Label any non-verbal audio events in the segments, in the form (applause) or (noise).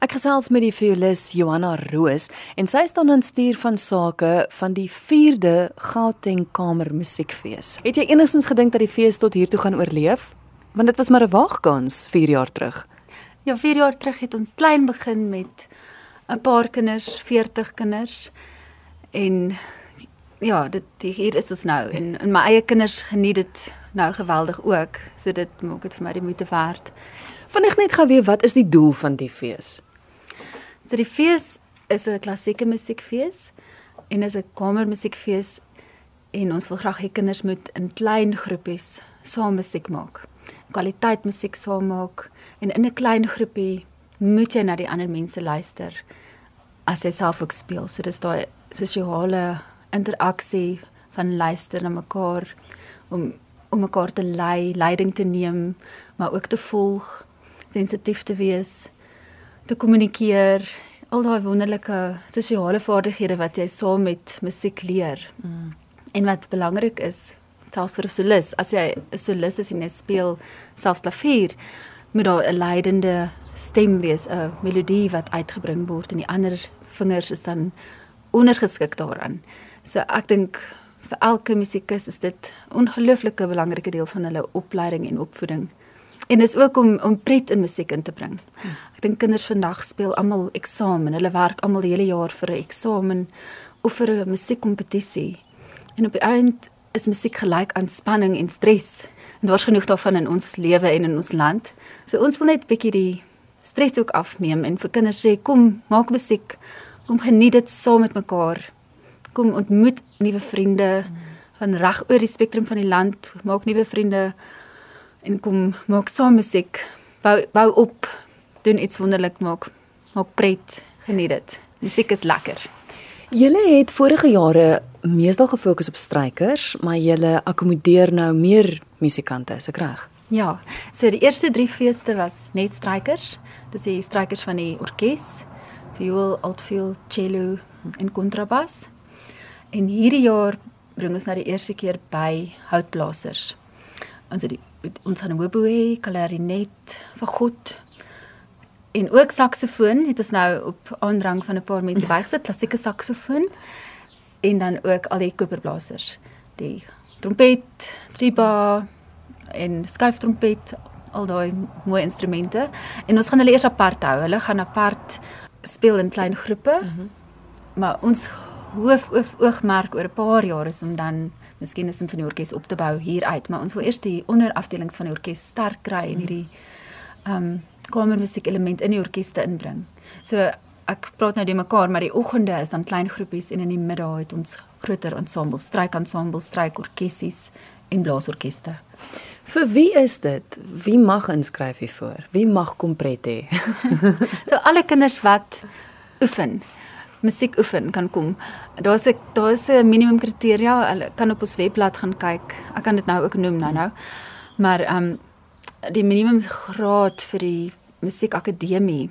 Ek gesels met die violis Johanna Roos en sy staan in stuur van sake van die 4de Gauteng Kamer Musiekfees. Het jy enigstens gedink dat die fees tot hier toe gaan oorleef? Want dit was maar 'n waagkans 4 jaar terug. Ja, 4 jaar terug het ons klein begin met 'n paar kinders, 40 kinders. En ja, dit hier is ons nou en, en my eie kinders geniet dit nou geweldig ook. So dit maak dit vir my die moeite werd. Vanaand net gou weer, wat is die doel van die fees? So die fees is 'n klassieke musiekfees en is 'n kamermusiekfees en ons wil graag hê kinders moet in klein groepies saam musiek maak. Kwaliteit musiek saam maak en in 'n klein groepie moet jy na die ander mense luister as jy self ook speel. So dis daai sosiale interaksie van luister na mekaar om om mekaar te lei, leiding te neem, maar ook te volg, sensitief te wees te kommunikeer, al daai wonderlike sosiale vaardighede wat jy saam met musiek leer. Mm. En wat belangrik is, selfs vir 'n solis, as jy 'n solis is en jy speel selfs klavier, moet daar 'n leidende stem wees, 'n melodie wat uitgebring word en die ander vingers is dan ondergeskik daaraan. So ek dink vir elke musikus is dit 'n ongelooflike belangrike deel van hulle opleiding en opvoeding. En dis ook om om pret in musiek in te bring. Ek dink kinders vandag speel almal eksamen. Hulle werk almal die hele jaar vir 'n eksamen of vir 'n musiekkompetisie. En op die eind is musiek gelyk aan spanning en stres. En daar's genoeg daarvan in ons lewe en in ons land. So ons wil net 'n bietjie die stres ook afneem en vir kinders sê kom, maak musiek. Kom geniet dit saam met mekaar. Kom ontmoet nuwe vriende van reg oor die spektrum van die land. Maak nuwe vriende en kom maak saam musiek, bou bou op, doen iets wonderlik maak, maak pret, geniet dit. Musiek is lekker. Julle het vorige jare meestal gefokus op strykers, maar julle akkommodeer nou meer musikante, is ek reg? Ja. So die eerste 3 feeste was net strykers. Dis die strykers van die orkes, viool, altviool, cello en kontrabas. En hierdie jaar bring ons nou die eerste keer by houtblasers. Ons het die ons gaan hoboe, klarinet, fagot en ook saksofoon. Het ons nou op aandrang van 'n paar mense (laughs) bygesit, klassieke saksofoon en dan ook al die koperblasers, die trompet, tuba en skuiftrompet, al daai mooi instrumente. En ons gaan hulle eers apart hou. Hulle gaan apart speel in klein groepe. Mm -hmm. Maar ons hoof oogmerk oor 'n paar jaar is om dan miskien 'n simfonieorkes op te bou hier uit, maar ons wil eers die onderafdelings van die orkes sterk kry en hierdie ehm um, kamermusiek element in die orkeste inbring. So ek praat nou die mekaar, maar die oggende is dan klein groepies en in die middag het ons groter ensembles, strykensembles, strykorkessies en blaasorkeste. Vir wie is dit? Wie mag inskryf hiervoor? Wie mag kom pret hê? (laughs) so alle kinders wat oefen musiek oefen kan kom. Daar's 'n daar's 'n minimum kriteria. Hulle kan op ons webblad gaan kyk. Ek kan dit nou ook noem nou nou. Maar ehm um, die minimum graad vir die musiekakademie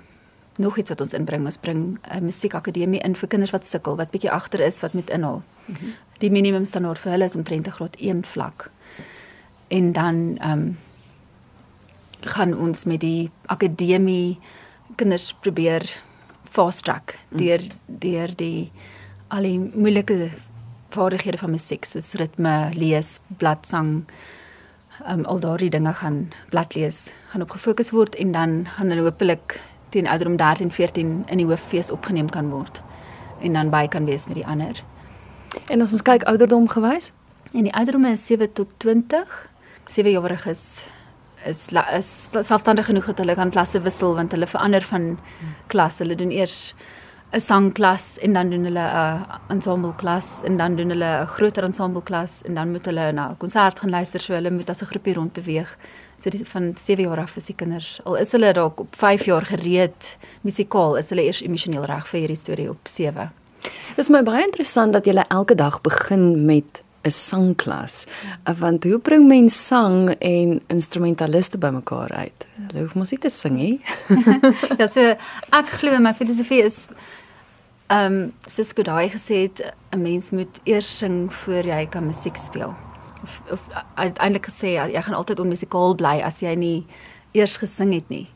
nog iets wat ons inbring. Ons bring 'n musiekakademie in vir kinders wat sukkel, wat bietjie agter is, wat moet inhaal. Mm -hmm. Die minimum standaard vir hulle is omtrent 'n graad 1 vlak. En dan ehm um, gaan ons met die akademie kinders probeer fast track deur deur die al die moeilike vaardighede van musiek soos ritme, lees, bladsang, um, al daardie dinge gaan bladlees gaan op gefokus word en dan gaan hulle hopelik teen ouderdom 13, 14 in die hooffees opgeneem kan word en dan by kan wees met die ander. En as ons kyk ouderdom gewys, en die ouderdom is 7 tot 20. 7 jariges is is selfstandig genoeg dat hulle kan klasse wissel want hulle verander van klas. Hulle doen eers 'n sangklas en dan doen hulle 'n ensemble klas en dan doen hulle 'n groter ensemble klas en dan moet hulle na 'n konsert gaan luister so hulle moet as 'n groepie rond beweeg. So die van 7 jaar af is die kinders al is hulle dalk op 5 jaar gereed musikaal is hulle eers emosioneel reg vir hierdie storie op 7. Dit is my baie interessant dat jy elke dag begin met 'n sangklas. Want hoe bring mens sang en instrumentaliste bymekaar uit? Hulle hoef mos nie te sing nie. (laughs) ja, so ek glo my filosofie is ehm um, soos Godai gesê het, 'n mens moet eers sing voor jy kan musiek speel. Of, of uiteindelik gesê jy gaan altyd onmusikaal bly as jy nie eers gesing het nie.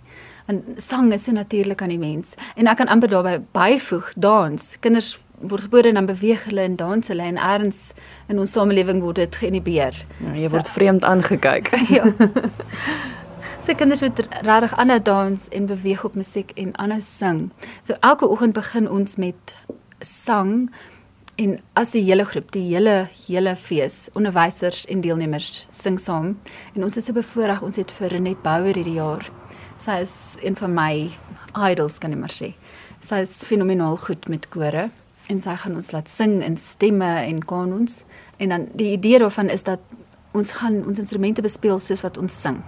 Want sang is so natuurlik aan die mens. En ek kan amper daarbey byvoeg dans. Kinders word gebore en dan beweeg hulle en dans hulle en erns in ons samelewing word dit geïnhibeer. Ja, jy word so, vreemd aangekyk. (laughs) ja. (laughs) So kinders moet regtig aanhou dans en beweeg op musiek en aanhou sing. So elke oggend begin ons met sang en as die hele groep, die hele hele fees, onderwysers en deelnemers sing saam. En ons is so bevoorreg, ons het vir Renet Bouwer hierdie jaar. Sy is een van my idols kan ek maar sê. Sy is fenomenaal goed met kore en sy gaan ons laat sing in stemme en kanons en dan die idee daarvan is dat ons gaan ons instrumente bespeel soos wat ons sing.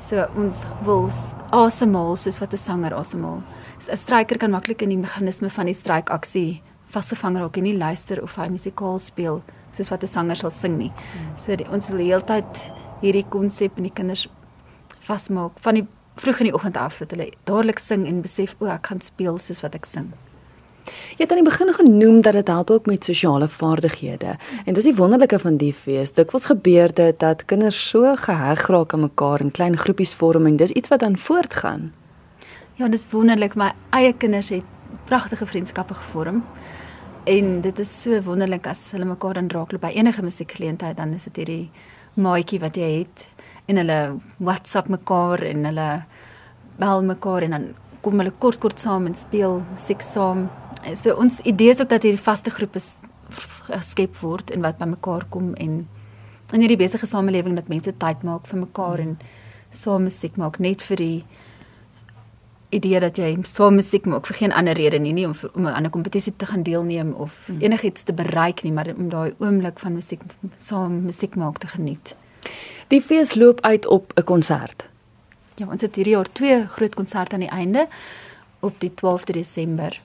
So ons wil asemhaal soos wat 'n sanger asemhaal. 'n Stryker kan maklik in die meganisme van die strykaksie vasgevang raak en nie luister of hy musikaal speel soos wat 'n sanger sal sing nie. So die, ons wil heeltyd hierdie konsep in die kinders vasmaak van die vroeg in die oggend af dat hulle dadelik sing en besef o, ek kan speel soos wat ek sing. Jy het aan die begin genoem dat dit help ook met sosiale vaardighede. En dis die wonderlike van die fees. Dikwels gebeur dit dat kinders so geheg raak aan mekaar in klein groepies vorm en dis iets wat dan voortgaan. Ja, dis wonderlik. My eie kinders het pragtige vriendskappe gevorm. En dit is so wonderlik as hulle mekaar dan raakloop by enige musiekgeleentheid, dan is dit hierdie maatjie wat jy het en hulle WhatsApp mekaar en hulle bel mekaar en dan kom hulle kort kort saam en speel musiek saam. So ons idee is ook dat hierdie vaste groepe geskep word en wat by mekaar kom en in hierdie besige samelewing dat mense tyd maak vir mekaar en saam musiek maak net vir die idee dat jy saam musiek maak vir geen ander rede nie, nie om om aan 'n kompetisie te gaan deelneem of hmm. enigiets te bereik nie, maar om daai oomblik van musiek saam musiek maak te geniet. Die fees loop uit op 'n konsert. Ja, ons het hierdie jaar twee groot konserte aan die einde op die 12de Desember.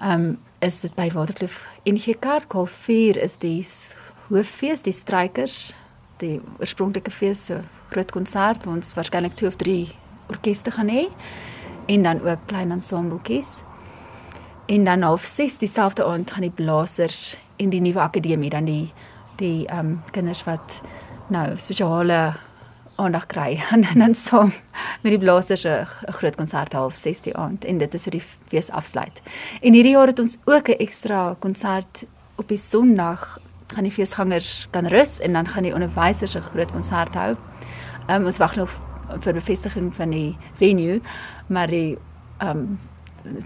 Ehm um, is dit by Waterkloof NG Kerk hal 4 is die hooffees, die strykers, die oorspronklike fees so groot konsert waar ons waarskynlik 2 of 3 orkeste gaan hê en dan ook klein ensembletjies. En dan half 6 dieselfde aand gaan die blasers en die nuwe akademie dan die die ehm um, kinders wat nou spesiale aandag kry (laughs) en dan so met die blasers 'n groot konsert half 6 die aand en dit is so die fees afsluit. En hierdie jaar het ons ook 'n ekstra konsert op die Sondag gaan die feesgangers kan rus en dan gaan die onderwysers 'n groot konsert hou. Um, ons wag nog vir bevestiging van die venue, maar die um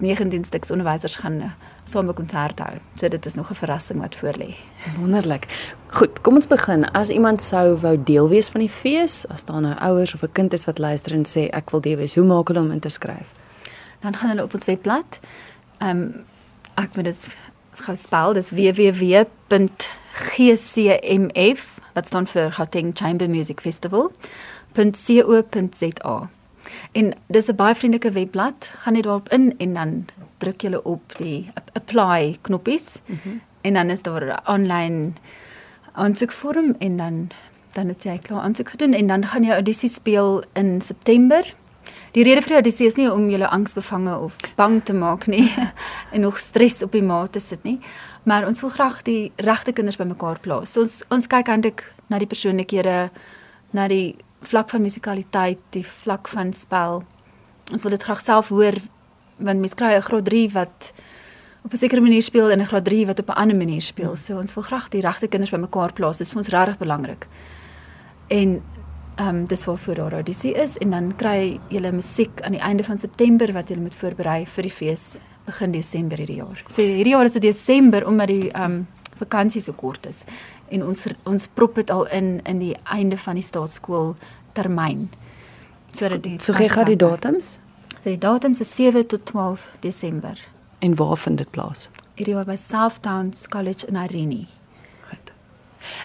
19 stuks onderwysers gaan saam 'n konsert hou. So dit is nog 'n verrassing wat voorlê. Wonderlik. Goed, kom ons begin. As iemand sou wou deel wees van die fees, as daar nou ouers of 'n kind is wat luister en sê ek wil deel wees, hoe maak hulle om in te skryf? Dan gaan hulle op ons webblad. Ehm um, ek moet dit gespel, dis www.gcmf wat staan vir Gauteng Chamber Music Festival. En dis 'n baie vriendelike webblad. Gaan net daarop in en dan druk jy op die apply knoppies. Mm -hmm. En dan is daar 'n online aansoekvorm en dan dan het jy klaar aansoek gedoen en dan gaan jy audisie speel in September. Die rede vir die audisie is nie om jou angsbevange of bang te maak nie (laughs) en nog stres op die maat te sit nie, maar ons wil graag die regte kinders bymekaar plaas. So ons ons kyk eintlik na die persoonlikhede, na die vlak van musikaliteit, die vlak van spel. Ons wil dit graag self hoor want mens kry 'n graad 3 wat op 'n sekere manier speel en 'n graad 3 wat op 'n ander manier speel. So ons wil graag die regte kinders bymekaar plaas. Dit is vir ons regtig belangrik. En ehm um, dis wat vir daar Odyssey is en dan kry jy musiek aan die einde van September wat jy moet voorberei vir die fees begin Desember hierdie jaar. So hierdie jaar is dit Desember omdat die ehm um, vakansie so kort is en ons ons prop dit al in in die einde van die staatskool termyn. Sodat die So gee gaan die datums? So die datums is 7 tot 12 Desember. En waar vind dit plaas? Hierdie by Southdowns College in Irene.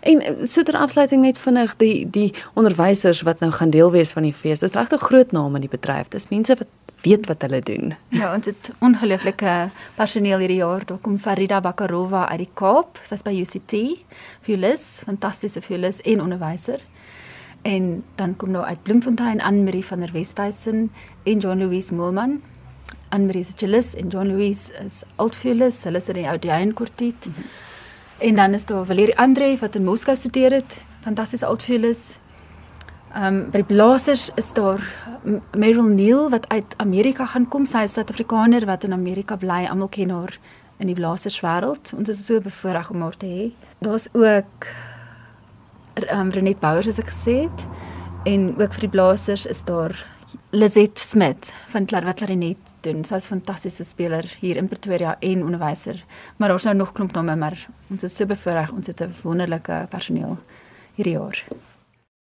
En eh, so ter afsluiting net vinnig die die onderwysers wat nou gaan deel wees van die fees. Dis regtig groot name in die bedryf. Dis mense wat weet wat hulle doen. Ja, ons het ongelooflike personeel hierdie jaar. Daar kom Farida Bakarova uit die Kaap. Sy's by UCT, violis, fantastiese violis en onderwyser. En dan kom daar uit Bloemfontein aan Marie van der Westhuizen en John Louis Moelman. Anne Marie se cellist en John Louis is altviolis. Hulle is in die Oudtshoorn kwartet. Mm -hmm. En dan is daar Valerie Andre wat in Moskou studeer het. Fantastiese altviolis. Ehm um, by blasers is daar Meryl Neal wat uit Amerika gaan kom. Sy is Suid-Afrikaner wat in Amerika bly. Almal ken haar in die blaserswêreld. Ons is so bevoorreg om haar te hê. Daar's ook ehm um, Renet Bouwer soos ek gesê het en ook vir die blasers is daar Lizet Smit van wat klarinet doen. Sy's 'n fantastiese speler hier in Pretoria en onderwyser. Maar daar's nou nog klomp name, maar ons is so bevoorreg. Ons het 'n wonderlike personeel hierdie jaar.